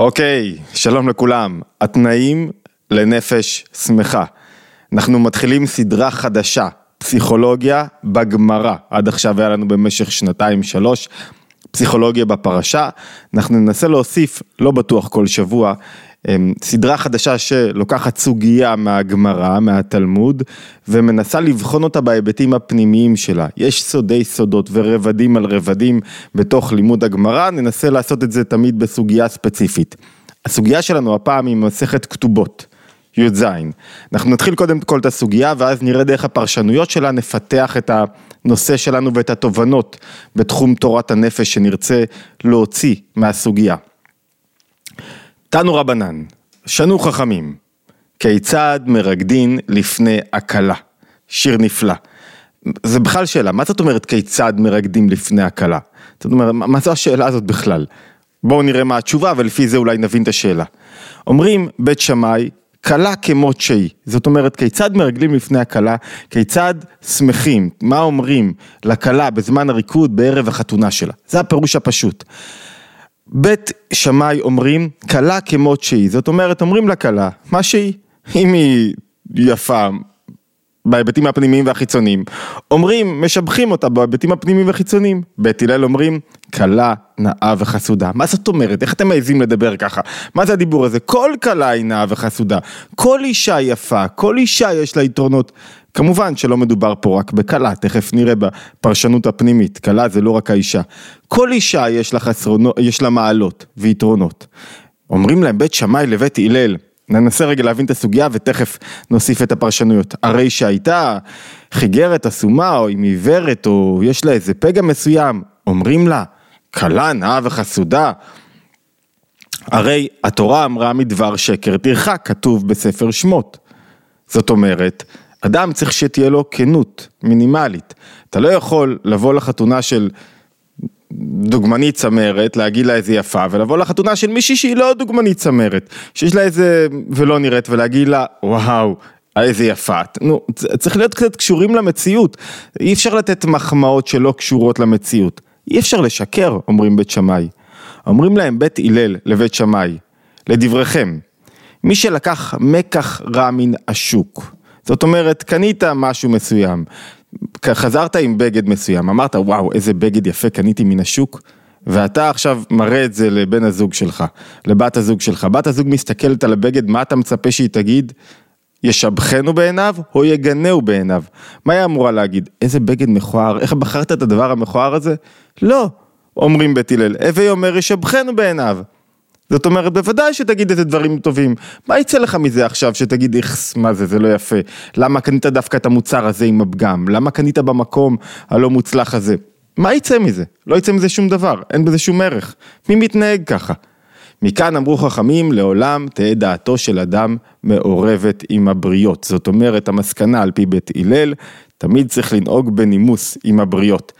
אוקיי, שלום לכולם. התנאים לנפש שמחה. אנחנו מתחילים סדרה חדשה, פסיכולוגיה בגמרא. עד עכשיו היה לנו במשך שנתיים שלוש, פסיכולוגיה בפרשה. אנחנו ננסה להוסיף, לא בטוח כל שבוע, סדרה חדשה שלוקחת סוגיה מהגמרא, מהתלמוד, ומנסה לבחון אותה בהיבטים הפנימיים שלה. יש סודי סודות ורבדים על רבדים בתוך לימוד הגמרא, ננסה לעשות את זה תמיד בסוגיה ספציפית. הסוגיה שלנו הפעם היא מסכת כתובות. י"ז. אנחנו נתחיל קודם כל את הסוגיה ואז נראה דרך הפרשנויות שלה, נפתח את הנושא שלנו ואת התובנות בתחום תורת הנפש שנרצה להוציא מהסוגיה. תנו רבנן, שנו חכמים, כיצד מרקדין לפני הכלה? שיר נפלא. זה בכלל שאלה, מה זאת אומרת כיצד מרקדים לפני הכלה? זאת אומרת, מה זו השאלה הזאת בכלל? בואו נראה מה התשובה ולפי זה אולי נבין את השאלה. אומרים בית שמאי, כלה כמות שהיא, זאת אומרת כיצד מרגלים לפני הכלה, כיצד שמחים, מה אומרים לכלה בזמן הריקוד בערב החתונה שלה, זה הפירוש הפשוט. בית שמאי אומרים, כלה כמות שהיא, זאת אומרת, אומרים לכלה, מה שהיא, אם היא יפה בהיבטים הפנימיים והחיצוניים, אומרים, משבחים אותה בהיבטים הפנימיים והחיצוניים, בית הלל אומרים, כלה נאה וחסודה. מה זאת אומרת? איך אתם מעזים לדבר ככה? מה זה הדיבור הזה? כל כלה היא נאה וחסודה, כל אישה יפה, כל אישה יש לה יתרונות. כמובן שלא מדובר פה רק בכלה, תכף נראה בפרשנות הפנימית, כלה זה לא רק האישה. כל אישה יש לה, חסרונות, יש לה מעלות ויתרונות. אומרים להם בית שמאי לבית הלל, ננסה רגע להבין את הסוגיה ותכף נוסיף את הפרשנויות. הרי שהייתה חיגרת אסומה או עם עיוורת או יש לה איזה פגע מסוים, אומרים לה, כלה נאה וחסודה. הרי התורה אמרה מדבר שקר תרחק, כתוב בספר שמות. זאת אומרת, אדם צריך שתהיה לו כנות מינימלית. אתה לא יכול לבוא לחתונה של דוגמנית צמרת, להגיד לה איזה יפה, ולבוא לחתונה של מישהי שהיא לא דוגמנית צמרת, שיש לה איזה ולא נראית, ולהגיד לה וואו. איזה יפה, נו, צריך להיות קצת קשורים למציאות, אי אפשר לתת מחמאות שלא קשורות למציאות, אי אפשר לשקר, אומרים בית שמאי. אומרים להם בית הלל לבית שמאי, לדבריכם, מי שלקח מקח רע מן השוק, זאת אומרת, קנית משהו מסוים, חזרת עם בגד מסוים, אמרת וואו איזה בגד יפה קניתי מן השוק ואתה עכשיו מראה את זה לבן הזוג שלך, לבת הזוג שלך, בת הזוג מסתכלת על הבגד, מה אתה מצפה שהיא תגיד? ישבחנו בעיניו או יגנהו בעיניו? מה היא אמורה להגיד? איזה בגד מכוער, איך בחרת את הדבר המכוער הזה? לא, אומרים בית הלל, הווי אומר ישבחנו בעיניו. זאת אומרת, בוודאי שתגיד איזה דברים טובים. מה יצא לך מזה עכשיו שתגיד איכס, מה זה, זה לא יפה. למה קנית דווקא את המוצר הזה עם הפגם? למה קנית במקום הלא מוצלח הזה? מה יצא מזה? לא יצא מזה שום דבר, אין בזה שום ערך. מי מתנהג ככה? מכאן אמרו חכמים, לעולם תהא דעתו של אדם מעורבת עם הבריות. זאת אומרת, המסקנה על פי בית הלל, תמיד צריך לנהוג בנימוס עם הבריות.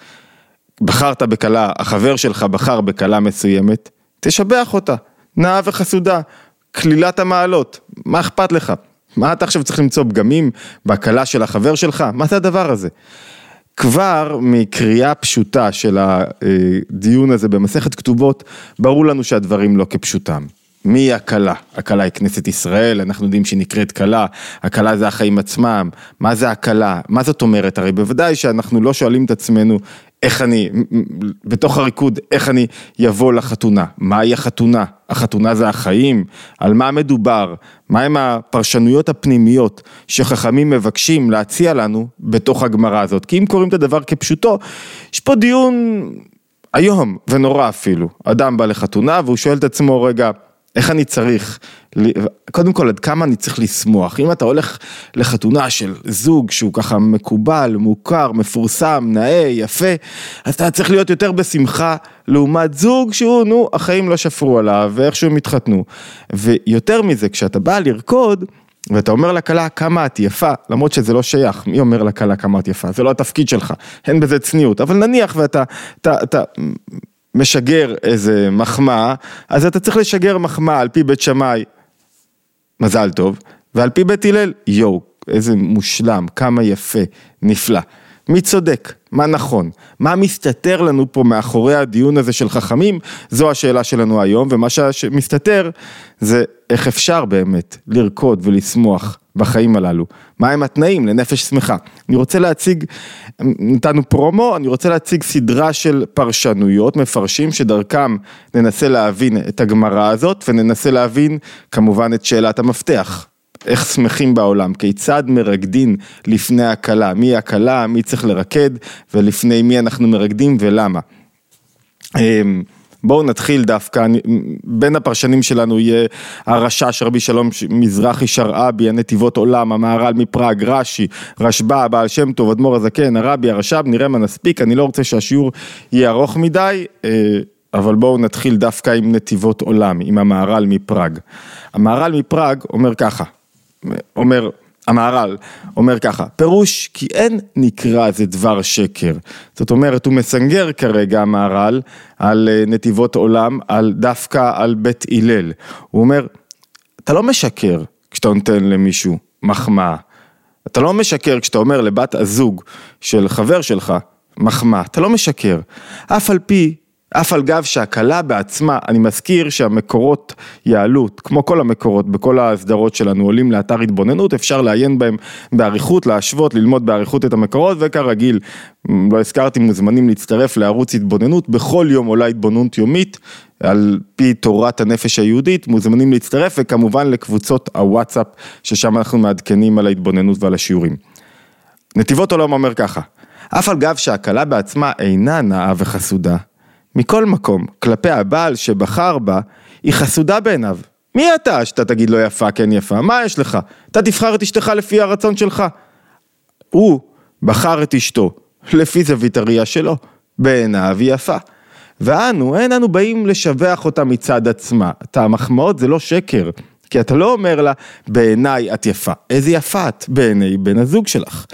בחרת בכלה, החבר שלך בחר בכלה מסוימת, תשבח אותה. נאה וחסודה, כלילת המעלות, מה אכפת לך? מה אתה עכשיו צריך למצוא פגמים בהקלה של החבר שלך? מה זה הדבר הזה? כבר מקריאה פשוטה של הדיון הזה במסכת כתובות, ברור לנו שהדברים לא כפשוטם. מי הכלה? הכלה היא כנסת ישראל, אנחנו יודעים שהיא נקראת כלה, הכלה זה החיים עצמם, מה זה הכלה? מה זאת אומרת? הרי בוודאי שאנחנו לא שואלים את עצמנו איך אני, בתוך הריקוד, איך אני יבוא לחתונה, מהי החתונה, החתונה זה החיים, על מה מדובר, מהם הפרשנויות הפנימיות שחכמים מבקשים להציע לנו בתוך הגמרא הזאת, כי אם קוראים את הדבר כפשוטו, יש פה דיון איום ונורא אפילו, אדם בא לחתונה והוא שואל את עצמו רגע, איך אני צריך, קודם כל עד כמה אני צריך לשמוח, אם אתה הולך לחתונה של זוג שהוא ככה מקובל, מוכר, מפורסם, נאה, יפה, אז אתה צריך להיות יותר בשמחה לעומת זוג שהוא, נו, החיים לא שפרו עליו ואיכשהו הם התחתנו. ויותר מזה, כשאתה בא לרקוד, ואתה אומר לכלה כמה את יפה, למרות שזה לא שייך, מי אומר לכלה כמה את יפה, זה לא התפקיד שלך, אין בזה צניעות, אבל נניח ואתה אתה, אתה, משגר איזה מחמאה, אז אתה צריך לשגר מחמאה על פי בית שמאי, מזל טוב, ועל פי בית הלל, יואו, איזה מושלם, כמה יפה, נפלא. מי צודק? מה נכון? מה מסתתר לנו פה מאחורי הדיון הזה של חכמים? זו השאלה שלנו היום, ומה שמסתתר זה איך אפשר באמת לרקוד ולשמוח בחיים הללו. מהם התנאים לנפש שמחה? אני רוצה להציג, נתנו פרומו, אני רוצה להציג סדרה של פרשנויות, מפרשים שדרכם ננסה להבין את הגמרא הזאת וננסה להבין כמובן את שאלת המפתח. איך שמחים בעולם, כיצד מרקדין לפני הכלה, מי הכלה, מי צריך לרקד ולפני מי אנחנו מרקדים ולמה. בואו נתחיל דווקא, בין הפרשנים שלנו יהיה הרשש רבי שלום מזרחי שרעבי, הנתיבות עולם, המהר"ל מפראג, רש"י, רשב"א, בעל שם טוב, אדמו"ר הזקן, הרבי, הרש"ב, נראה מה נספיק, אני לא רוצה שהשיעור יהיה ארוך מדי, אה, אבל בואו נתחיל דווקא עם נתיבות עולם, עם המהר"ל מפראג. המהר"ל מפראג אומר ככה, אומר המהר"ל אומר ככה, פירוש כי אין נקרא זה דבר שקר. זאת אומרת, הוא מסנגר כרגע המהר"ל על אה, נתיבות עולם, על דווקא על בית הלל. הוא אומר, אתה לא משקר כשאתה נותן למישהו מחמאה. אתה לא משקר כשאתה אומר לבת הזוג של חבר שלך מחמאה, אתה לא משקר. אף על פי אף על גב שהכלה בעצמה, אני מזכיר שהמקורות יעלו, כמו כל המקורות בכל ההסדרות שלנו, עולים לאתר התבוננות, אפשר לעיין בהם באריכות, להשוות, ללמוד באריכות את המקורות, וכרגיל, לא הזכרתי, מוזמנים להצטרף לערוץ התבוננות, בכל יום עולה התבוננות יומית, על פי תורת הנפש היהודית, מוזמנים להצטרף, וכמובן לקבוצות הוואטסאפ, ששם אנחנו מעדכנים על ההתבוננות ועל השיעורים. נתיבות עולם אומר ככה, אף על גב שהכלה בעצמה אינה נאה וחסודה, מכל מקום, כלפי הבעל שבחר בה, היא חסודה בעיניו. מי אתה שאתה תגיד לו יפה כן יפה? מה יש לך? אתה תבחר את אשתך לפי הרצון שלך. הוא בחר את אשתו לפי זווית הראייה שלו, בעיניו היא יפה. ואנו, אין אנו באים לשבח אותה מצד עצמה. את המחמאות זה לא שקר, כי אתה לא אומר לה, בעיניי את יפה. איזה יפה את בעיני בן הזוג שלך.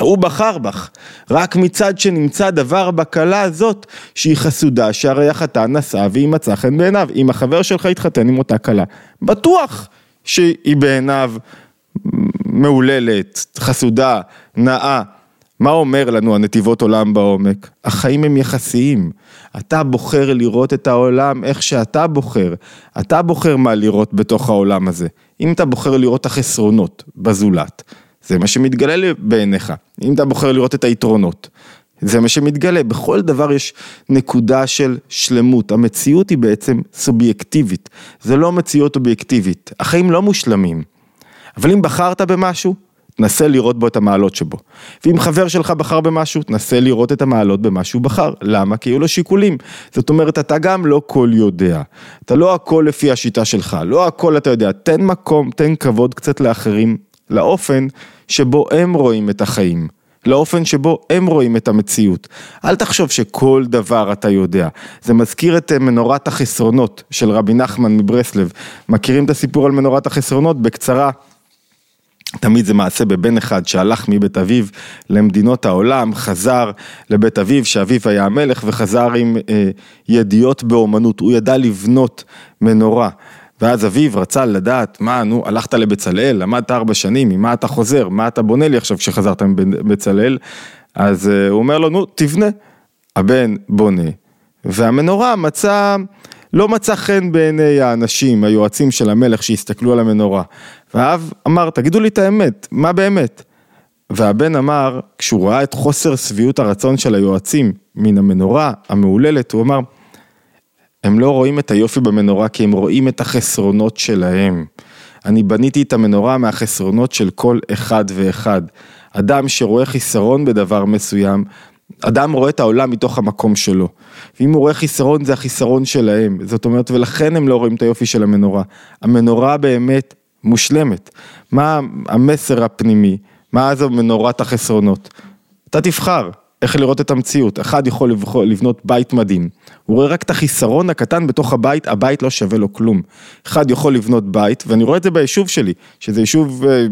הוא בחר בך, רק מצד שנמצא דבר בכלה הזאת שהיא חסודה, שהרי החתן נשא והיא מצאה חן בעיניו, אם החבר שלך יתחתן עם אותה כלה, בטוח שהיא בעיניו מהוללת, חסודה, נאה. מה אומר לנו הנתיבות עולם בעומק? החיים הם יחסיים. אתה בוחר לראות את העולם איך שאתה בוחר. אתה בוחר מה לראות בתוך העולם הזה. אם אתה בוחר לראות החסרונות בזולת, זה מה שמתגלה בעיניך, אם אתה בוחר לראות את היתרונות. זה מה שמתגלה, בכל דבר יש נקודה של שלמות, המציאות היא בעצם סובייקטיבית, זה לא מציאות אובייקטיבית, החיים לא מושלמים. אבל אם בחרת במשהו, תנסה לראות בו את המעלות שבו. ואם חבר שלך בחר במשהו, תנסה לראות את המעלות במה שהוא בחר. למה? כי היו לו שיקולים. זאת אומרת, אתה גם לא כל יודע. אתה לא הכל לפי השיטה שלך, לא הכל אתה יודע. תן מקום, תן כבוד קצת לאחרים, לאופן שבו הם רואים את החיים, לאופן שבו הם רואים את המציאות. אל תחשוב שכל דבר אתה יודע. זה מזכיר את אה, מנורת החסרונות של רבי נחמן מברסלב. מכירים את הסיפור על מנורת החסרונות? בקצרה. תמיד זה מעשה בבן אחד שהלך מבית אביו למדינות העולם, חזר לבית אביו, שאביו היה המלך, וחזר עם אה, ידיעות באומנות, הוא ידע לבנות מנורה. ואז אביו רצה לדעת, מה, נו, הלכת לבצלאל, למדת ארבע שנים, ממה אתה חוזר, מה אתה בונה לי עכשיו כשחזרת מבצלאל? אז uh, הוא אומר לו, נו, תבנה. הבן בונה, והמנורה מצא, לא מצא חן בעיני האנשים, היועצים של המלך שהסתכלו על המנורה. והאב אמר, תגידו לי את האמת, מה באמת? והבן אמר, כשהוא ראה את חוסר שביעות הרצון של היועצים מן המנורה המהוללת, הוא אמר, הם לא רואים את היופי במנורה כי הם רואים את החסרונות שלהם. אני בניתי את המנורה מהחסרונות של כל אחד ואחד. אדם שרואה חיסרון בדבר מסוים, אדם רואה את העולם מתוך המקום שלו. ואם הוא רואה חיסרון זה החיסרון שלהם. זאת אומרת, ולכן הם לא רואים את היופי של המנורה. המנורה באמת מושלמת. מה המסר הפנימי? מה זו מנורת החסרונות? אתה תבחר. איך לראות את המציאות, אחד יכול לבנות בית מדהים, הוא רואה רק את החיסרון הקטן בתוך הבית, הבית לא שווה לו כלום. אחד יכול לבנות בית, ואני רואה את זה ביישוב שלי, שזה יישוב אה,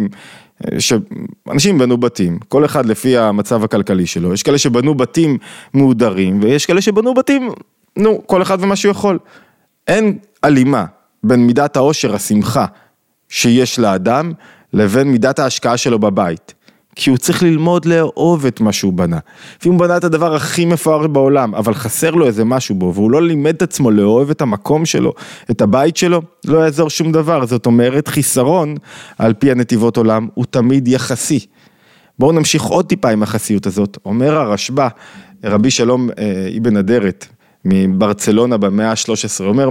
שאנשים בנו בתים, כל אחד לפי המצב הכלכלי שלו, יש כאלה שבנו בתים מהודרים, ויש כאלה שבנו בתים, נו, כל אחד ומה שהוא יכול. אין הלימה בין מידת העושר, השמחה שיש לאדם, לבין מידת ההשקעה שלו בבית. כי הוא צריך ללמוד לאהוב את מה שהוא בנה. ואם הוא בנה את הדבר הכי מפואר בעולם, אבל חסר לו איזה משהו בו, והוא לא לימד את עצמו לאהוב את המקום שלו, את הבית שלו, לא יעזור שום דבר. זאת אומרת, חיסרון, על פי הנתיבות עולם, הוא תמיד יחסי. בואו נמשיך עוד טיפה עם החסיות הזאת. אומר הרשב"א, רבי שלום אה, אבן אדרת, מברצלונה במאה ה-13, אומר,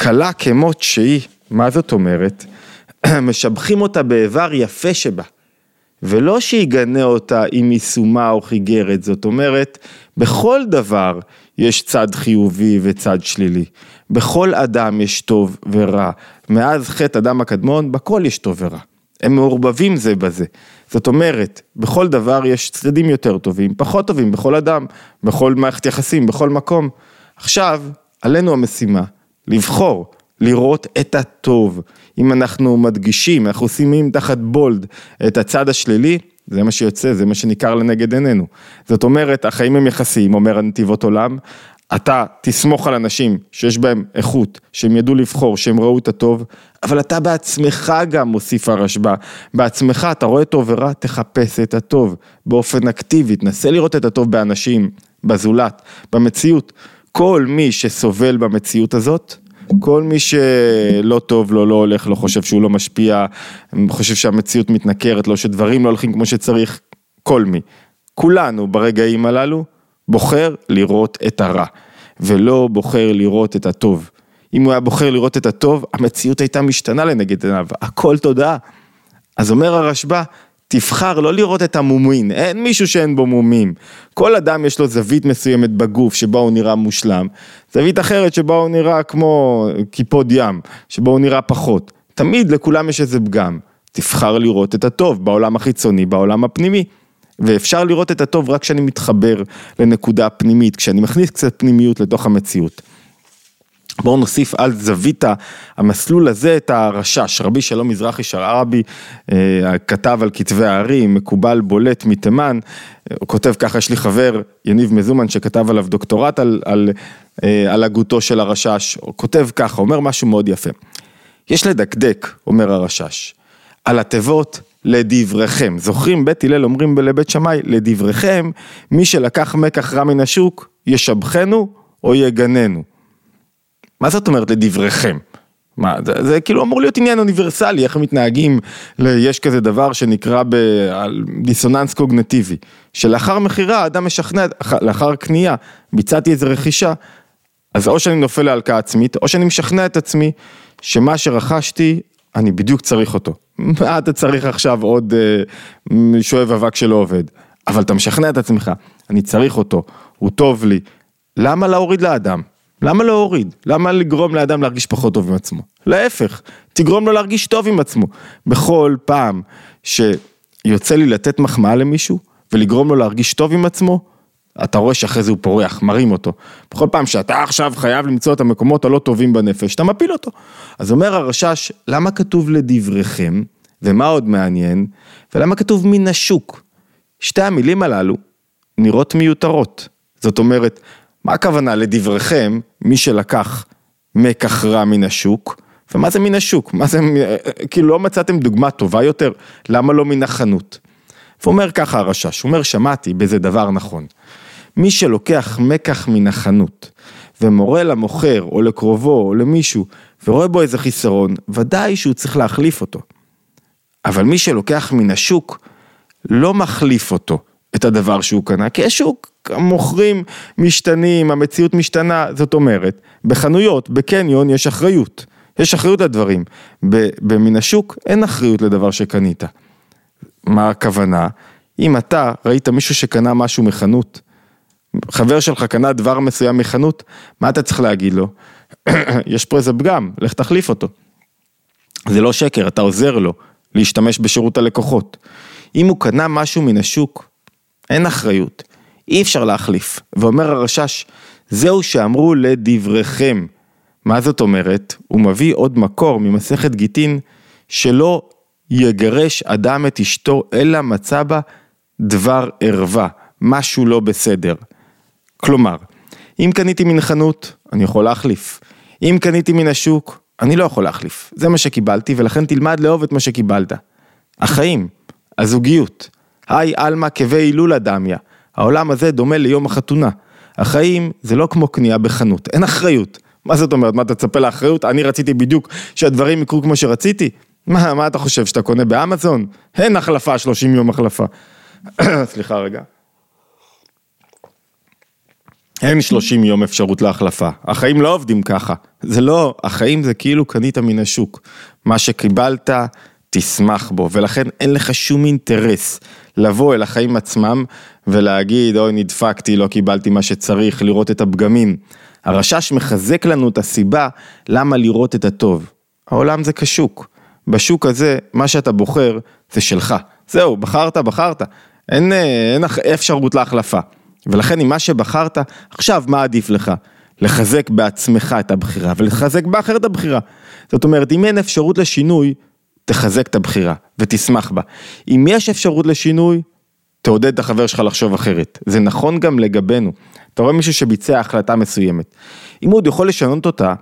כלה כמות שהיא, מה זאת אומרת? משבחים אותה באיבר יפה שבה. ולא שיגנה אותה עם יישומה או חיגרת, זאת אומרת, בכל דבר יש צד חיובי וצד שלילי. בכל אדם יש טוב ורע. מאז חטא אדם הקדמון, בכל יש טוב ורע. הם מעורבבים זה בזה. זאת אומרת, בכל דבר יש צדדים יותר טובים, פחות טובים, בכל אדם, בכל מערכת יחסים, בכל מקום. עכשיו, עלינו המשימה, לבחור, לראות את הטוב. אם אנחנו מדגישים, אנחנו שימים תחת בולד את הצד השלילי, זה מה שיוצא, זה מה שניכר לנגד עינינו. זאת אומרת, החיים הם יחסיים, אומר הנתיבות עולם, אתה תסמוך על אנשים שיש בהם איכות, שהם ידעו לבחור, שהם ראו את הטוב, אבל אתה בעצמך גם מוסיף הרשב"א, בעצמך אתה רואה טוב ורע, תחפש את הטוב באופן אקטיבי, תנסה לראות את הטוב באנשים, בזולת, במציאות. כל מי שסובל במציאות הזאת, כל מי שלא טוב לו, לא הולך לו, חושב שהוא לא משפיע, חושב שהמציאות מתנכרת לו, שדברים לא הולכים כמו שצריך, כל מי. כולנו ברגעים הללו בוחר לראות את הרע, ולא בוחר לראות את הטוב. אם הוא היה בוחר לראות את הטוב, המציאות הייתה משתנה לנגד עיניו, הכל תודעה. אז אומר הרשב"א, תבחר לא לראות את המומין, אין מישהו שאין בו מומים. כל אדם יש לו זווית מסוימת בגוף שבה הוא נראה מושלם, זווית אחרת שבה הוא נראה כמו קיפוד ים, שבה הוא נראה פחות. תמיד לכולם יש איזה פגם. תבחר לראות את הטוב בעולם החיצוני, בעולם הפנימי. ואפשר לראות את הטוב רק כשאני מתחבר לנקודה פנימית, כשאני מכניס קצת פנימיות לתוך המציאות. בואו נוסיף על זווית המסלול הזה את הרשש, רבי שלום מזרחי שרעבי אה, כתב על כתבי הארי, מקובל בולט מתימן, הוא כותב ככה, יש לי חבר, יניב מזומן, שכתב עליו דוקטורט על, על, אה, על הגותו של הרשש, הוא כותב ככה, אומר משהו מאוד יפה. יש לדקדק, אומר הרשש, על התיבות לדבריכם. זוכרים, בית הלל אומרים לבית שמאי, לדבריכם, מי שלקח מקח רע מן השוק, ישבחנו או יגננו. מה זאת אומרת לדבריכם? מה, זה, זה כאילו אמור להיות עניין אוניברסלי, איך מתנהגים, יש כזה דבר שנקרא בדיסוננס קוגנטיבי, שלאחר מכירה האדם משכנע, לאחר קנייה, ביצעתי איזה רכישה, אז או שאני נופל להלקאה עצמית, או שאני משכנע את עצמי שמה שרכשתי, אני בדיוק צריך אותו. מה אתה צריך עכשיו עוד אה, שואב אבק שלא עובד? אבל אתה משכנע את עצמך, אני צריך אותו, הוא טוב לי. למה להוריד לאדם? למה להוריד? למה לגרום לאדם להרגיש פחות טוב עם עצמו? להפך, תגרום לו להרגיש טוב עם עצמו. בכל פעם שיוצא לי לתת מחמאה למישהו ולגרום לו להרגיש טוב עם עצמו, אתה רואה שאחרי זה הוא פורח, מרים אותו. בכל פעם שאתה עכשיו חייב למצוא את המקומות הלא טובים בנפש, אתה מפיל אותו. אז אומר הרשש, למה כתוב לדבריכם, ומה עוד מעניין, ולמה כתוב מן השוק? שתי המילים הללו נראות מיותרות. זאת אומרת, מה הכוונה לדבריכם, מי שלקח מקח רע מן השוק, ומה זה מן השוק? מה זה, כאילו לא מצאתם דוגמה טובה יותר? למה לא מן החנות? ואומר ככה הרשש, הוא אומר שמעתי בזה דבר נכון. מי שלוקח מקח מן החנות ומורה למוכר או לקרובו או למישהו ורואה בו איזה חיסרון, ודאי שהוא צריך להחליף אותו. אבל מי שלוקח מן השוק לא מחליף אותו, את הדבר שהוא קנה, כי השוק, המוכרים משתנים, המציאות משתנה, זאת אומרת, בחנויות, בקניון יש אחריות, יש אחריות לדברים, במן השוק אין אחריות לדבר שקנית. מה הכוונה? אם אתה ראית מישהו שקנה משהו מחנות, חבר שלך קנה דבר מסוים מחנות, מה אתה צריך להגיד לו? יש פה איזה פגם, לך תחליף אותו. זה לא שקר, אתה עוזר לו להשתמש בשירות הלקוחות. אם הוא קנה משהו מן השוק, אין אחריות, אי אפשר להחליף. ואומר הרשש, זהו שאמרו לדבריכם. מה זאת אומרת? הוא מביא עוד מקור ממסכת גיטין, שלא יגרש אדם את אשתו, אלא מצא בה דבר ערווה, משהו לא בסדר. כלומר, אם קניתי מן חנות, אני יכול להחליף. אם קניתי מן השוק, אני לא יכול להחליף. זה מה שקיבלתי, ולכן תלמד לאהוב את מה שקיבלת. החיים, הזוגיות, היי עלמא כבי הילולה דמיה. העולם הזה דומה ליום החתונה. החיים זה לא כמו קנייה בחנות, אין אחריות. מה זאת אומרת? מה אתה תצפה לאחריות? אני רציתי בדיוק שהדברים יקרו כמו שרציתי? מה, מה אתה חושב, שאתה קונה באמזון? אין החלפה, 30 יום החלפה. סליחה רגע. אין 30 יום אפשרות להחלפה, החיים לא עובדים ככה, זה לא, החיים זה כאילו קנית מן השוק, מה שקיבלת תשמח בו, ולכן אין לך שום אינטרס לבוא אל החיים עצמם ולהגיד אוי נדפקתי, לא קיבלתי מה שצריך, לראות את הפגמים. הרשש מחזק לנו את הסיבה למה לראות את הטוב. העולם זה כשוק, בשוק הזה מה שאתה בוחר זה שלך, זהו, בחרת, בחרת, אין, אין אפשרות להחלפה. ולכן עם מה שבחרת, עכשיו מה עדיף לך? לחזק בעצמך את הבחירה ולחזק באחר את הבחירה. זאת אומרת, אם אין אפשרות לשינוי, תחזק את הבחירה ותשמח בה. אם יש אפשרות לשינוי, תעודד את החבר שלך לחשוב אחרת. זה נכון גם לגבינו. אתה רואה מישהו שביצע החלטה מסוימת. אם הוא עוד יכול לשנות אותה,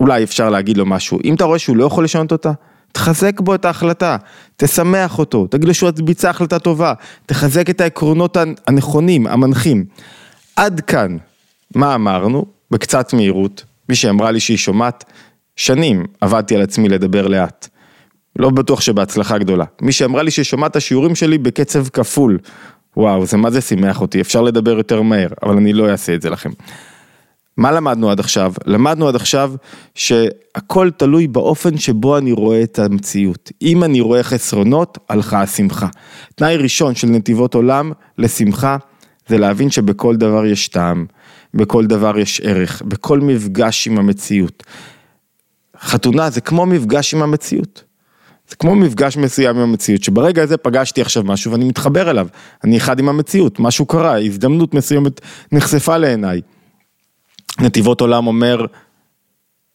אולי אפשר להגיד לו משהו. אם אתה רואה שהוא לא יכול לשנות אותה, תחזק בו את ההחלטה, תשמח אותו, תגיד לו שהוא ביצע החלטה טובה, תחזק את העקרונות הנכונים, המנחים. עד כאן, מה אמרנו? בקצת מהירות, מי שאמרה לי שהיא שומעת, שנים עבדתי על עצמי לדבר לאט. לא בטוח שבהצלחה גדולה. מי שאמרה לי שהיא שומעת את השיעורים שלי בקצב כפול. וואו, זה מה זה שימח אותי, אפשר לדבר יותר מהר, אבל אני לא אעשה את זה לכם. מה למדנו עד עכשיו? למדנו עד עכשיו שהכל תלוי באופן שבו אני רואה את המציאות. אם אני רואה חסרונות, הלכה השמחה. תנאי ראשון של נתיבות עולם לשמחה, זה להבין שבכל דבר יש טעם, בכל דבר יש ערך, בכל מפגש עם המציאות. חתונה זה כמו מפגש עם המציאות. זה כמו מפגש מסוים עם המציאות, שברגע הזה פגשתי עכשיו משהו ואני מתחבר אליו, אני אחד עם המציאות, משהו קרה, הזדמנות מסוימת נחשפה לעיניי. נתיבות עולם אומר,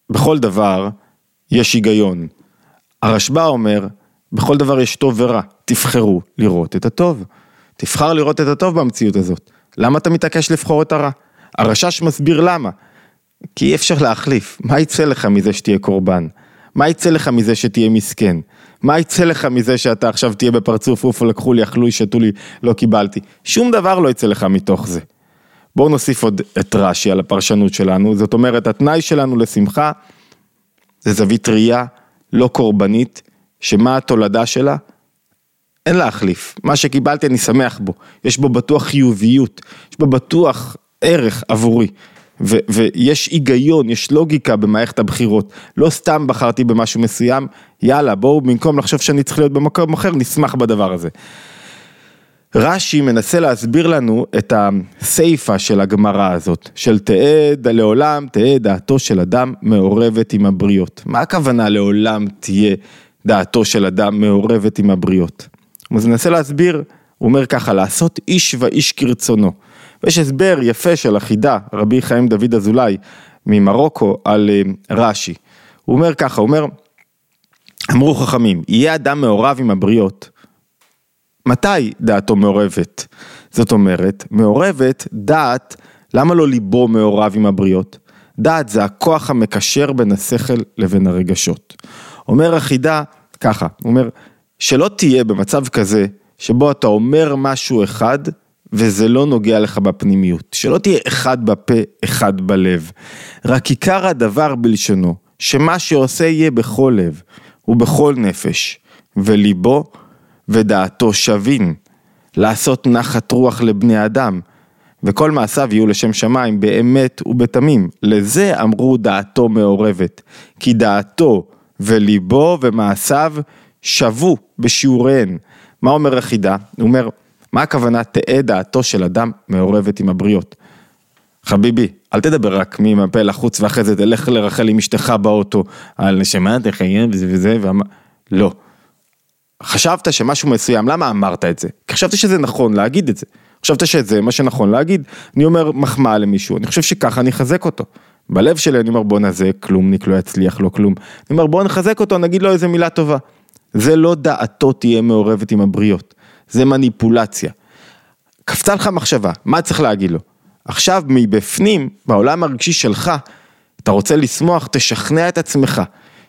בכל דבר יש היגיון. הרשב"א אומר, בכל דבר יש טוב ורע, תבחרו לראות את הטוב. תבחר לראות את הטוב במציאות הזאת. למה אתה מתעקש לבחור את הרע? הרשש מסביר למה. כי אי אפשר להחליף, מה יצא לך מזה שתהיה קורבן? מה יצא לך מזה שתהיה מסכן? מה יצא לך מזה שאתה עכשיו תהיה בפרצוף, אוף, לקחו לי, אכלו לי, שתו לי, לא קיבלתי? שום דבר לא יצא לך מתוך זה. בואו נוסיף עוד את רש"י על הפרשנות שלנו, זאת אומרת, התנאי שלנו לשמחה זה זווית ראייה לא קורבנית, שמה התולדה שלה? אין להחליף, מה שקיבלתי אני שמח בו, יש בו בטוח חיוביות, יש בו בטוח ערך עבורי. ו- ויש היגיון, יש לוגיקה במערכת הבחירות. לא סתם בחרתי במשהו מסוים, יאללה, בואו במקום לחשוב שאני צריך להיות במקום אחר, נשמח בדבר הזה. רש"י מנסה להסביר לנו את הסיפה של הגמרא הזאת, של תהא לעולם תהא דעתו של אדם מעורבת עם הבריות. מה הכוונה לעולם תהיה דעתו של אדם מעורבת עם הבריות? אז ננסה להסביר, הוא אומר ככה, לעשות איש ואיש כרצונו. ויש הסבר יפה של החידה, רבי חיים דוד אזולאי ממרוקו על אה, רש"י. הוא אומר ככה, הוא אומר, אמרו חכמים, יהיה אדם מעורב עם הבריות, מתי דעתו מעורבת? זאת אומרת, מעורבת דעת, למה לא ליבו מעורב עם הבריות? דעת זה הכוח המקשר בין השכל לבין הרגשות. אומר החידה ככה, הוא אומר, שלא תהיה במצב כזה שבו אתה אומר משהו אחד וזה לא נוגע לך בפנימיות. שלא תהיה אחד בפה, אחד בלב. רק עיקר הדבר בלשונו, שמה שעושה יהיה בכל לב ובכל נפש, וליבו ודעתו שווין, לעשות נחת רוח לבני אדם, וכל מעשיו יהיו לשם שמיים באמת ובתמים. לזה אמרו דעתו מעורבת, כי דעתו וליבו ומעשיו שוו בשיעוריהן. מה אומר החידה? הוא אומר, מה הכוונה תהא דעתו של אדם מעורבת עם הבריות? חביבי, אל תדבר רק מהפה לחוץ ואחרי זה תלך לרחל עם אשתך באוטו על נשמה תחייב וזה וזה ואמר, לא. חשבת שמשהו מסוים, למה אמרת את זה? כי חשבתי שזה נכון להגיד את זה. חשבת שזה מה שנכון להגיד, אני אומר מחמאה למישהו, אני חושב שככה אני אחזק אותו. בלב שלי אני אומר בוא נזה, כלומניק לא יצליח, לא כלום. אני אומר בוא נחזק אותו, נגיד לו איזה מילה טובה. זה לא דעתו תהיה מעורבת עם הבריות, זה מניפולציה. קפצה לך מחשבה, מה צריך להגיד לו? עכשיו מבפנים, בעולם הרגשי שלך, אתה רוצה לשמוח, תשכנע את עצמך.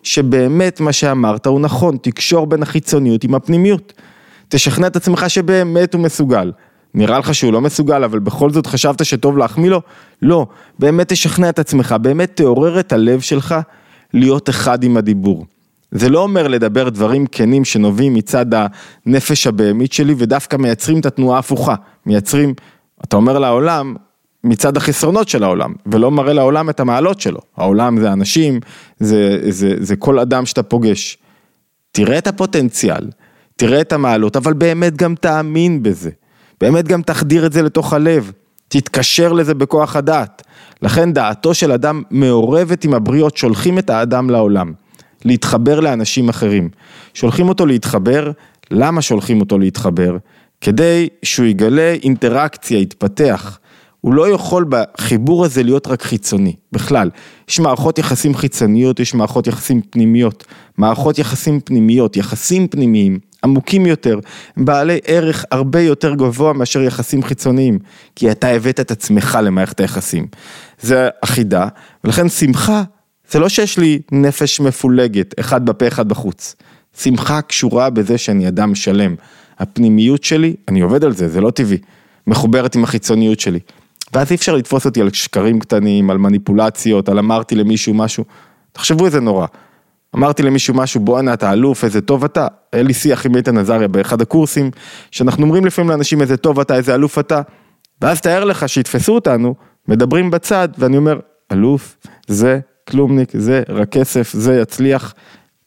שבאמת מה שאמרת הוא נכון, תקשור בין החיצוניות עם הפנימיות. תשכנע את עצמך שבאמת הוא מסוגל. נראה לך שהוא לא מסוגל, אבל בכל זאת חשבת שטוב להחמיא לו? לא, באמת תשכנע את עצמך, באמת תעורר את הלב שלך להיות אחד עם הדיבור. זה לא אומר לדבר דברים כנים שנובעים מצד הנפש הבהמית שלי ודווקא מייצרים את התנועה ההפוכה, מייצרים, אתה אומר לעולם, מצד החסרונות של העולם, ולא מראה לעולם את המעלות שלו. העולם זה אנשים, זה, זה, זה כל אדם שאתה פוגש. תראה את הפוטנציאל, תראה את המעלות, אבל באמת גם תאמין בזה. באמת גם תחדיר את זה לתוך הלב, תתקשר לזה בכוח הדעת. לכן דעתו של אדם מעורבת עם הבריות, שולחים את האדם לעולם, להתחבר לאנשים אחרים. שולחים אותו להתחבר, למה שולחים אותו להתחבר? כדי שהוא יגלה אינטראקציה, יתפתח. הוא לא יכול בחיבור הזה להיות רק חיצוני, בכלל. יש מערכות יחסים חיצוניות, יש מערכות יחסים פנימיות. מערכות יחסים פנימיות, יחסים פנימיים, עמוקים יותר, בעלי ערך הרבה יותר גבוה מאשר יחסים חיצוניים, כי אתה הבאת את עצמך למערכת היחסים. זה אחידה, ולכן שמחה זה לא שיש לי נפש מפולגת, אחד בפה אחד בחוץ. שמחה קשורה בזה שאני אדם שלם. הפנימיות שלי, אני עובד על זה, זה לא טבעי, מחוברת עם החיצוניות שלי. ואז אי אפשר לתפוס אותי על שקרים קטנים, על מניפולציות, על אמרתי למישהו משהו. תחשבו איזה נורא. אמרתי למישהו משהו, בואנה אתה אלוף, איזה טוב אתה. היה לי שיח עם איתן עזריה באחד הקורסים, שאנחנו אומרים לפעמים לאנשים איזה טוב אתה, איזה אלוף אתה. ואז תאר לך שיתפסו אותנו, מדברים בצד, ואני אומר, אלוף, זה כלומניק, זה רק כסף, זה יצליח.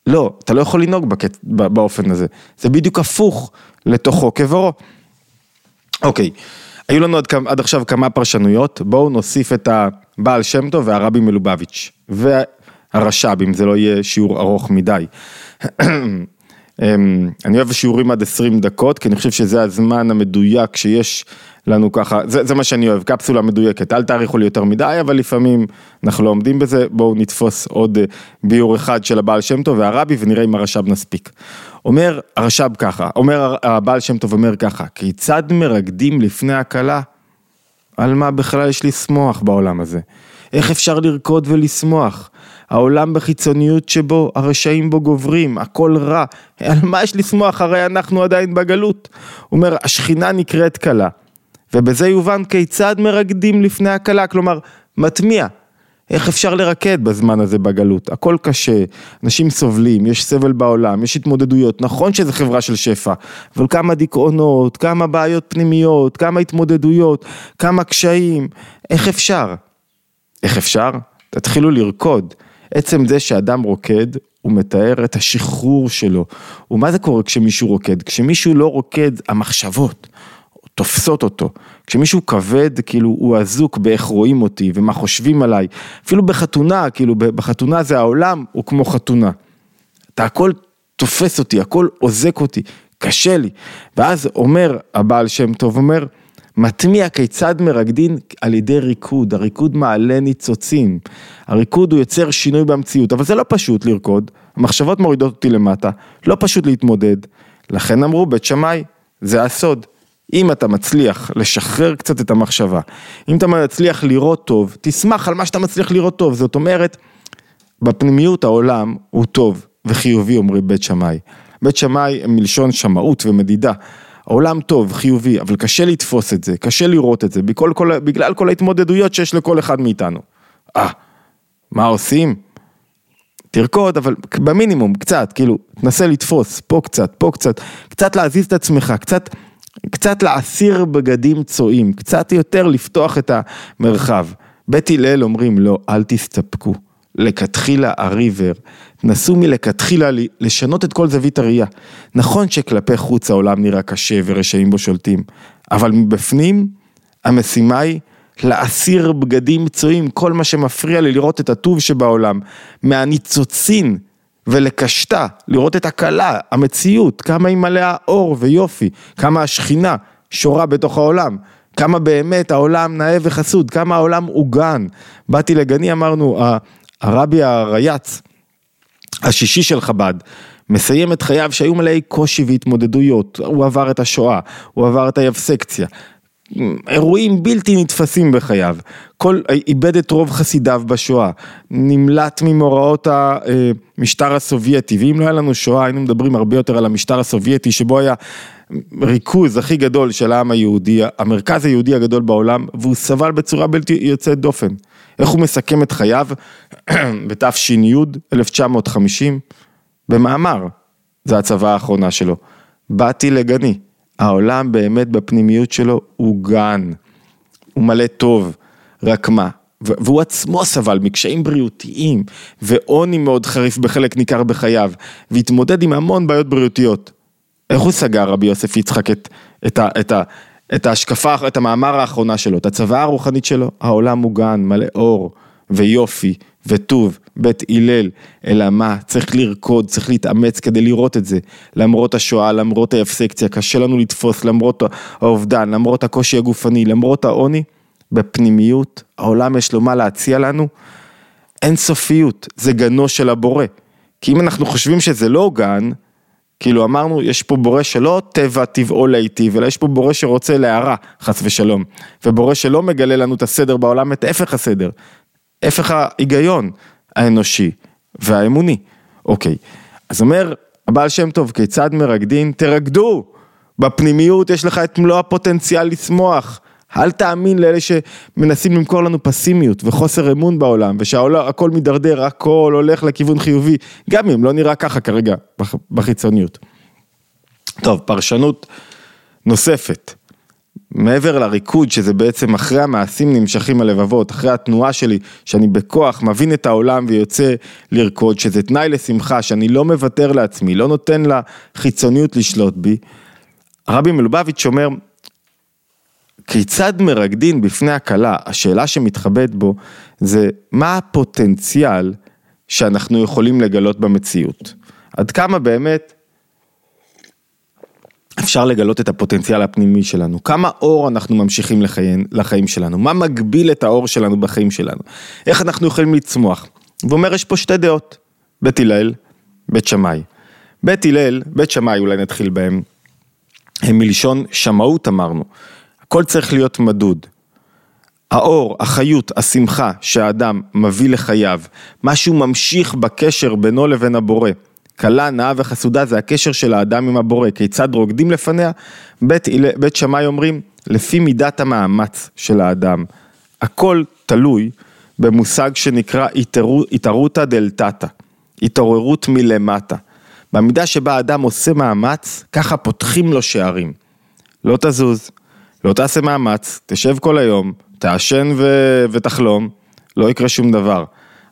לא, אתה לא יכול לנהוג בקט... באופן הזה. זה בדיוק הפוך לתוכו כברו. אוקיי, היו לנו עד, עד עכשיו כמה פרשנויות, בואו נוסיף את הבעל שם טוב והרבי מלובביץ'. הרש"ב, אם זה לא יהיה שיעור ארוך מדי. אמ, אני אוהב שיעורים עד 20 דקות, כי אני חושב שזה הזמן המדויק שיש לנו ככה, זה, זה מה שאני אוהב, קפסולה מדויקת, אל תאריכו לי יותר מדי, אבל לפעמים אנחנו לא עומדים בזה, בואו נתפוס עוד אה, ביור אחד של הבעל שם טוב והרבי ונראה אם הרש"ב נספיק. אומר הרש"ב ככה, אומר הבעל שם טוב אומר ככה, כיצד מרקדים לפני הכלה? על מה בכלל יש לשמוח בעולם הזה? איך אפשר לרקוד ולשמוח? העולם בחיצוניות שבו, הרשעים בו גוברים, הכל רע, על מה יש לשמוח הרי אנחנו עדיין בגלות? הוא אומר, השכינה נקראת כלה, ובזה יובן כיצד מרקדים לפני הכלה, כלומר, מטמיע. איך אפשר לרקד בזמן הזה בגלות? הכל קשה, אנשים סובלים, יש סבל בעולם, יש התמודדויות, נכון שזה חברה של שפע, אבל כמה דיכאונות, כמה בעיות פנימיות, כמה התמודדויות, כמה קשיים, איך אפשר? איך אפשר? תתחילו לרקוד. עצם זה שאדם רוקד, הוא מתאר את השחרור שלו. ומה זה קורה כשמישהו רוקד? כשמישהו לא רוקד, המחשבות תופסות אותו. כשמישהו כבד, כאילו הוא אזוק באיך רואים אותי ומה חושבים עליי. אפילו בחתונה, כאילו בחתונה זה העולם, הוא כמו חתונה. אתה הכל תופס אותי, הכל עוזק אותי, קשה לי. ואז אומר הבעל שם טוב, אומר, מטמיע כיצד מרקדין על ידי ריקוד, הריקוד מעלה ניצוצים, הריקוד הוא יוצר שינוי במציאות, אבל זה לא פשוט לרקוד, המחשבות מורידות אותי למטה, לא פשוט להתמודד, לכן אמרו בית שמאי, זה הסוד. אם אתה מצליח לשחרר קצת את המחשבה, אם אתה מצליח לראות טוב, תשמח על מה שאתה מצליח לראות טוב, זאת אומרת, בפנימיות העולם הוא טוב וחיובי אומרים בית שמאי. בית שמאי הם מלשון שמאות ומדידה. העולם טוב, חיובי, אבל קשה לתפוס את זה, קשה לראות את זה, בכל, כל, בגלל כל ההתמודדויות שיש לכל אחד מאיתנו. אה, מה עושים? תרקוד, אבל במינימום, קצת, כאילו, תנסה לתפוס, פה קצת, פה קצת, קצת להזיז את עצמך, קצת, קצת להסיר בגדים צועים, קצת יותר לפתוח את המרחב. בית הלל אומרים, לא, אל תסתפקו. לכתחילה הריבר, נסו מלכתחילה לשנות את כל זווית הראייה. נכון שכלפי חוץ העולם נראה קשה ורשעים בו שולטים, אבל מבפנים המשימה היא להסיר בגדים מצויים, כל מה שמפריע לי לראות את הטוב שבעולם, מהניצוצין ולקשתה, לראות את הכלה, המציאות, כמה היא מלאה אור ויופי, כמה השכינה שורה בתוך העולם. כמה באמת העולם נאה וחסוד, כמה העולם עוגן. באתי לגני, אמרנו, הרבי הרייץ, השישי של חב"ד, מסיים את חייו שהיו מלאי קושי והתמודדויות, הוא עבר את השואה, הוא עבר את היבסקציה, אירועים בלתי נתפסים בחייו, כל, איבד את רוב חסידיו בשואה, נמלט ממאורעות המשטר הסובייטי, ואם לא היה לנו שואה היינו מדברים הרבה יותר על המשטר הסובייטי שבו היה הריכוז הכי גדול של העם היהודי, המרכז היהודי הגדול בעולם, והוא סבל בצורה בלתי יוצאת דופן. איך הוא מסכם את חייו בתש"י 1950? במאמר, זה הצבא האחרונה שלו. באתי לגני, העולם באמת בפנימיות שלו הוא גן, הוא מלא טוב, רק מה? והוא עצמו סבל מקשיים בריאותיים ועוני מאוד חריף בחלק ניכר בחייו והתמודד עם המון בעיות בריאותיות. איך הוא סגר רבי יוסף יצחק את, את, ה, את, ה, את ההשקפה, את המאמר האחרונה שלו, את הצוואה הרוחנית שלו? העולם מוגן, מלא אור ויופי וטוב, בית הלל, אלא מה? צריך לרקוד, צריך להתאמץ כדי לראות את זה. למרות השואה, למרות האפסקציה, קשה לנו לתפוס, למרות האובדן, למרות הקושי הגופני, למרות העוני. בפנימיות, העולם יש לו מה להציע לנו, אין סופיות, זה גנו של הבורא. כי אם אנחנו חושבים שזה לא גן, כאילו אמרנו, יש פה בורא שלא טבע טבעו להיטיב, אלא יש פה בורא שרוצה להערה, חס ושלום. ובורא שלא מגלה לנו את הסדר בעולם, את הפך הסדר. הפך ההיגיון האנושי והאמוני. אוקיי, אז אומר הבעל שם טוב, כיצד מרקדין? תרקדו! בפנימיות יש לך את מלוא הפוטנציאל לשמוח. אל תאמין לאלה שמנסים למכור לנו פסימיות וחוסר אמון בעולם ושהכל מידרדר, הכל הולך לכיוון חיובי, גם אם לא נראה ככה כרגע בחיצוניות. טוב, פרשנות נוספת. מעבר לריקוד שזה בעצם אחרי המעשים נמשכים הלבבות, אחרי התנועה שלי שאני בכוח מבין את העולם ויוצא לרקוד, שזה תנאי לשמחה, שאני לא מוותר לעצמי, לא נותן לחיצוניות לשלוט בי. הרבי מלובביץ' אומר, כיצד מרקדין בפני הכלה, השאלה שמתחבאת בו זה מה הפוטנציאל שאנחנו יכולים לגלות במציאות. עד כמה באמת אפשר לגלות את הפוטנציאל הפנימי שלנו, כמה אור אנחנו ממשיכים לחיים, לחיים שלנו, מה מגביל את האור שלנו בחיים שלנו, איך אנחנו יכולים לצמוח. ואומר יש פה שתי דעות, בית הלל, בית שמאי. בית הלל, בית שמאי אולי נתחיל בהם, הם מלשון שמאות אמרנו. הכל צריך להיות מדוד. האור, החיות, השמחה שהאדם מביא לחייו, מה שהוא ממשיך בקשר בינו לבין הבורא. כלה, נאה וחסודה זה הקשר של האדם עם הבורא, כיצד רוקדים לפניה? בית, בית שמאי אומרים, לפי מידת המאמץ של האדם. הכל תלוי במושג שנקרא התערותא דלתתא, התעוררות מלמטה. במידה שבה האדם עושה מאמץ, ככה פותחים לו שערים. לא תזוז, לא תעשה מאמץ, תשב כל היום, תעשן ו... ותחלום, לא יקרה שום דבר.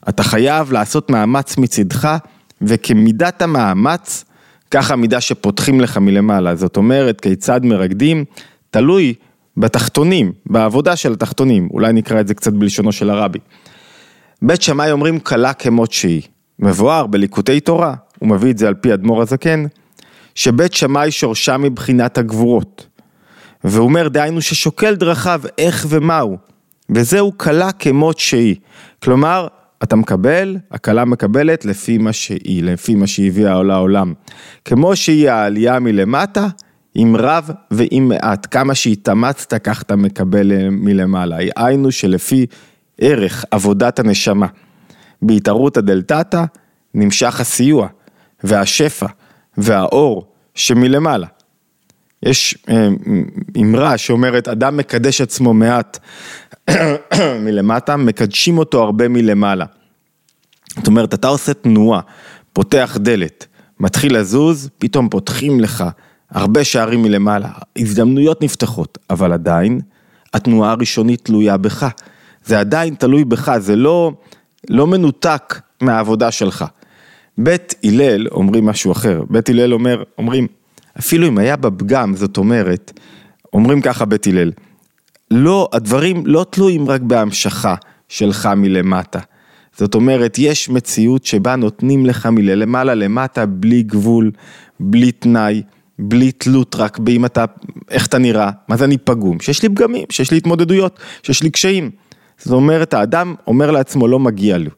אתה חייב לעשות מאמץ מצידך, וכמידת המאמץ, ככה המידה שפותחים לך מלמעלה. זאת אומרת, כיצד מרקדים, תלוי בתחתונים, בעבודה של התחתונים, אולי נקרא את זה קצת בלשונו של הרבי. בית שמאי אומרים קלה כמות שהיא. מבואר בליקוטי תורה, הוא מביא את זה על פי אדמו"ר הזקן, שבית שמאי שורשה מבחינת הגבורות. והוא אומר, דהיינו ששוקל דרכיו איך ומהו, וזהו קלה כמות שהיא. כלומר, אתה מקבל, הקלה מקבלת לפי מה שהיא, לפי מה שהיא הביאה לעולם. כמו שהיא העלייה מלמטה, עם רב ועם מעט, כמה שהתאמצת כך אתה מקבל מלמעלה. היינו שלפי ערך עבודת הנשמה. בהתערות הדלתתא נמשך הסיוע והשפע והאור שמלמעלה. יש אה, אמרה שאומרת, אדם מקדש עצמו מעט מלמטה, מקדשים אותו הרבה מלמעלה. זאת אומרת, אתה עושה תנועה, פותח דלת, מתחיל לזוז, פתאום פותחים לך הרבה שערים מלמעלה, הזדמנויות נפתחות, אבל עדיין התנועה הראשונית תלויה בך. זה עדיין תלוי בך, זה לא, לא מנותק מהעבודה שלך. בית הלל אומרים משהו אחר, בית הלל אומר, אומרים, אפילו אם היה בפגם, זאת אומרת, אומרים ככה בית הלל, לא, הדברים לא תלויים רק בהמשכה שלך מלמטה. זאת אומרת, יש מציאות שבה נותנים לך מלמעלה למטה בלי גבול, בלי תנאי, בלי תלות רק באם אתה, איך אתה נראה, מה זה אני פגום, שיש לי פגמים, שיש לי התמודדויות, שיש לי קשיים. זאת אומרת, האדם אומר לעצמו, לא מגיע לי,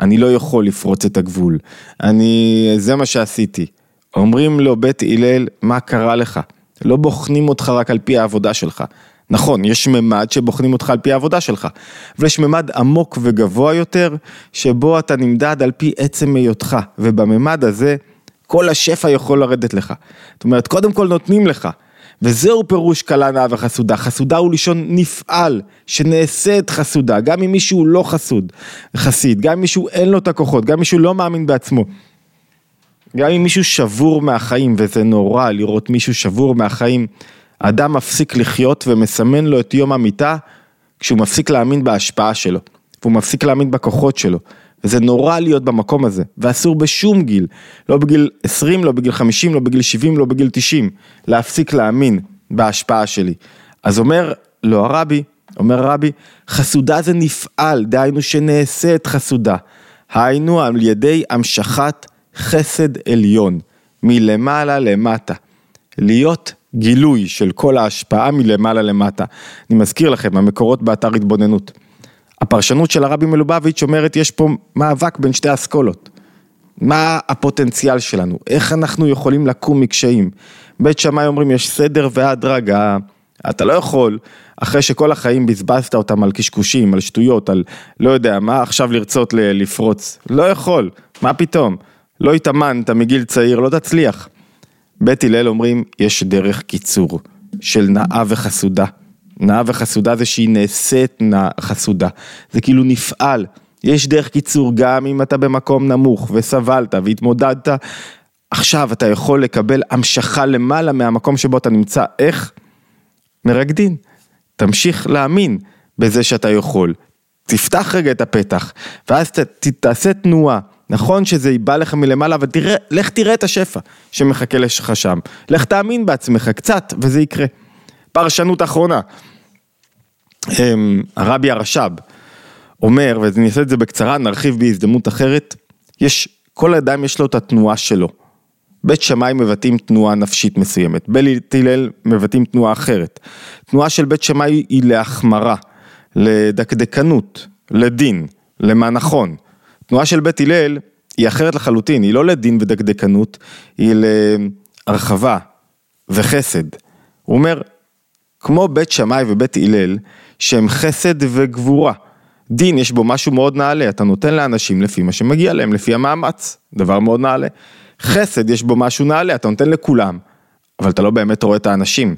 אני לא יכול לפרוץ את הגבול, אני, זה מה שעשיתי. אומרים לו בית הלל, מה קרה לך? לא בוחנים אותך רק על פי העבודה שלך. נכון, יש ממד שבוחנים אותך על פי העבודה שלך, אבל יש ממד עמוק וגבוה יותר, שבו אתה נמדד על פי עצם היותך, ובממד הזה כל השפע יכול לרדת לך. זאת אומרת, קודם כל נותנים לך. וזהו פירוש קלה נאה וחסודה, חסודה הוא לישון נפעל, שנעשית חסודה, גם אם מישהו לא חסוד, חסיד, גם אם מישהו אין לו את הכוחות, גם אם מישהו לא מאמין בעצמו. גם אם מישהו שבור מהחיים, וזה נורא לראות מישהו שבור מהחיים, האדם מפסיק לחיות ומסמן לו את יום המיטה כשהוא מפסיק להאמין בהשפעה שלו, והוא מפסיק להאמין בכוחות שלו. וזה נורא להיות במקום הזה, ואסור בשום גיל, לא בגיל 20, לא בגיל 50, לא בגיל 70, לא בגיל 90, להפסיק להאמין בהשפעה שלי. אז אומר לו הרבי, אומר הרבי, חסודה זה נפעל, דהיינו שנעשית חסודה. היינו על ידי המשכת חסד עליון, מלמעלה למטה. להיות גילוי של כל ההשפעה מלמעלה למטה. אני מזכיר לכם, המקורות באתר התבוננות. הפרשנות של הרבי מלובביץ' אומרת יש פה מאבק בין שתי אסכולות. מה הפוטנציאל שלנו? איך אנחנו יכולים לקום מקשיים? בית שמאי אומרים יש סדר והדרגה, אתה לא יכול, אחרי שכל החיים בזבזת אותם על קשקושים, על שטויות, על לא יודע מה, עכשיו לרצות לפרוץ. לא יכול, מה פתאום? לא התאמנת מגיל צעיר, לא תצליח. בית הלל אומרים, יש דרך קיצור של נאה וחסודה. נאה וחסודה זה שהיא נעשית נאה חסודה. זה כאילו נפעל. יש דרך קיצור גם אם אתה במקום נמוך וסבלת והתמודדת, עכשיו אתה יכול לקבל המשכה למעלה מהמקום שבו אתה נמצא. איך? מרקדין. תמשיך להאמין בזה שאתה יכול. תפתח רגע את הפתח, ואז ת, ת, תעשה תנועה. נכון שזה בא לך מלמעלה, אבל תראה, לך תראה את השפע שמחכה לך שם. לך תאמין בעצמך קצת, וזה יקרה. פרשנות אחרונה. אמ, הרבי הרש"ב אומר, ואני אעשה את זה בקצרה, נרחיב בהזדמנות אחרת, יש, כל אדם יש לו את התנועה שלו. בית שמאי מבטאים תנועה נפשית מסוימת, בית הלל מבטאים תנועה אחרת. תנועה של בית שמאי היא להחמרה, לדקדקנות, לדין, למה נכון. תנועה של בית הלל היא אחרת לחלוטין, היא לא לדין ודקדקנות, היא להרחבה וחסד. הוא אומר, כמו בית שמאי ובית הלל, שהם חסד וגבורה. דין יש בו משהו מאוד נעלה, אתה נותן לאנשים לפי מה שמגיע להם, לפי המאמץ, דבר מאוד נעלה. חסד יש בו משהו נעלה, אתה נותן לכולם, אבל אתה לא באמת רואה את האנשים.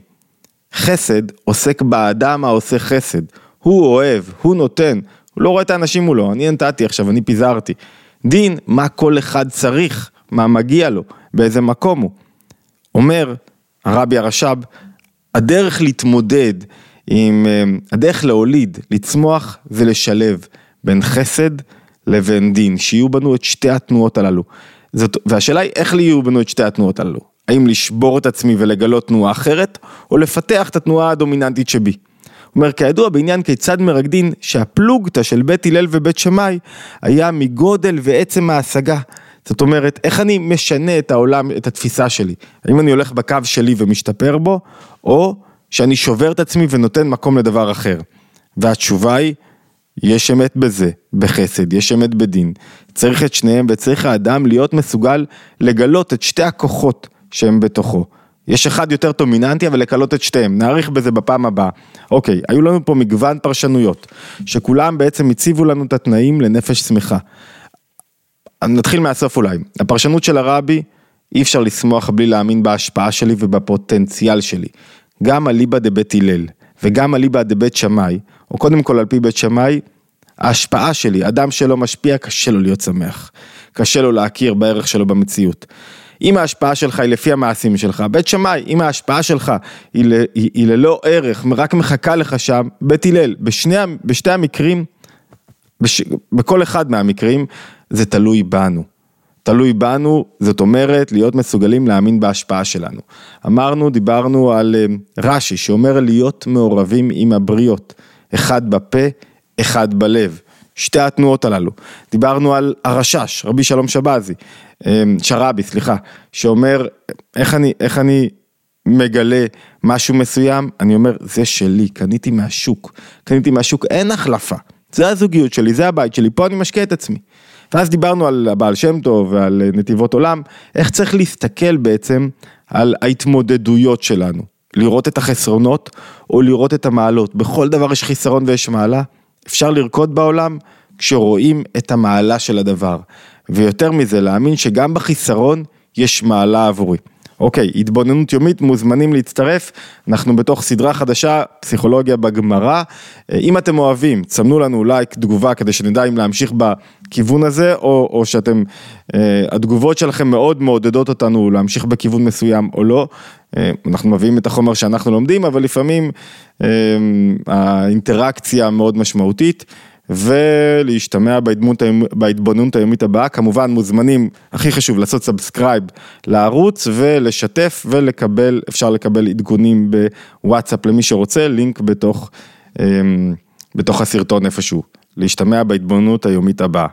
חסד עוסק באדם העושה חסד, הוא אוהב, הוא נותן, הוא לא רואה את האנשים מולו, אני נתתי עכשיו, אני פיזרתי. דין, מה כל אחד צריך, מה מגיע לו, באיזה מקום הוא. אומר הרבי הרש"ב, הדרך להתמודד עם, אה, הדרך להוליד, לצמוח ולשלב בין חסד לבין דין, שיהיו בנו את שתי התנועות הללו. זאת, והשאלה היא איך יהיו בנו את שתי התנועות הללו. האם לשבור את עצמי ולגלות תנועה אחרת, או לפתח את התנועה הדומיננטית שבי. אומר, כידוע בעניין כיצד מרקדין שהפלוגתא של בית הלל ובית שמאי היה מגודל ועצם ההשגה. זאת אומרת, איך אני משנה את העולם, את התפיסה שלי? האם אני הולך בקו שלי ומשתפר בו, או שאני שובר את עצמי ונותן מקום לדבר אחר? והתשובה היא, יש אמת בזה, בחסד, יש אמת בדין. צריך את שניהם וצריך האדם להיות מסוגל לגלות את שתי הכוחות שהם בתוכו. יש אחד יותר דומיננטי, אבל לקלות את שתיהם, נאריך בזה בפעם הבאה. אוקיי, היו לנו פה מגוון פרשנויות, שכולם בעצם הציבו לנו את התנאים לנפש שמחה. נתחיל מהסוף אולי. הפרשנות של הרבי, אי אפשר לשמוח בלי להאמין בהשפעה שלי ובפוטנציאל שלי. גם אליבא דבית הלל וגם אליבא דבית שמאי, או קודם כל על פי בית שמאי, ההשפעה שלי, אדם שלא משפיע, קשה לו להיות שמח. קשה לו להכיר בערך שלו במציאות. אם ההשפעה שלך היא לפי המעשים שלך, בית שמאי, אם ההשפעה שלך היא, ל, היא, היא ללא ערך, רק מחכה לך שם, בית הלל, בשני, בשתי המקרים, בש, בכל אחד מהמקרים, זה תלוי בנו. תלוי בנו, זאת אומרת, להיות מסוגלים להאמין בהשפעה שלנו. אמרנו, דיברנו על אה, רש"י, שאומר להיות מעורבים עם הבריות, אחד בפה, אחד בלב. שתי התנועות הללו. דיברנו על הרשש, רבי שלום שבזי, אמ, שרבי, סליחה, שאומר, איך אני, איך אני מגלה משהו מסוים, אני אומר, זה שלי, קניתי מהשוק, קניתי מהשוק, אין החלפה, זה הזוגיות שלי, זה הבית שלי, פה אני משקיע את עצמי. ואז דיברנו על הבעל שם טוב ועל נתיבות עולם, איך צריך להסתכל בעצם על ההתמודדויות שלנו, לראות את החסרונות או לראות את המעלות, בכל דבר יש חיסרון ויש מעלה, אפשר לרקוד בעולם כשרואים את המעלה של הדבר. ויותר מזה, להאמין שגם בחיסרון יש מעלה עבורי. אוקיי, התבוננות יומית, מוזמנים להצטרף, אנחנו בתוך סדרה חדשה, פסיכולוגיה בגמרא. אם אתם אוהבים, תסמנו לנו לייק, תגובה, כדי שנדע אם להמשיך בכיוון הזה, או, או שאתם, אה, התגובות שלכם מאוד מעודדות אותנו להמשיך בכיוון מסוים או לא. אה, אנחנו מביאים את החומר שאנחנו לומדים, אבל לפעמים אה, האינטראקציה מאוד משמעותית. ולהשתמע בהתבוננות, בהתבוננות היומית הבאה, כמובן מוזמנים, הכי חשוב, לעשות subscribe לערוץ ולשתף ולקבל, אפשר לקבל עדכונים בוואטסאפ למי שרוצה, לינק בתוך, אמ, בתוך הסרטון איפשהו. להשתמע בהתבוננות היומית הבאה.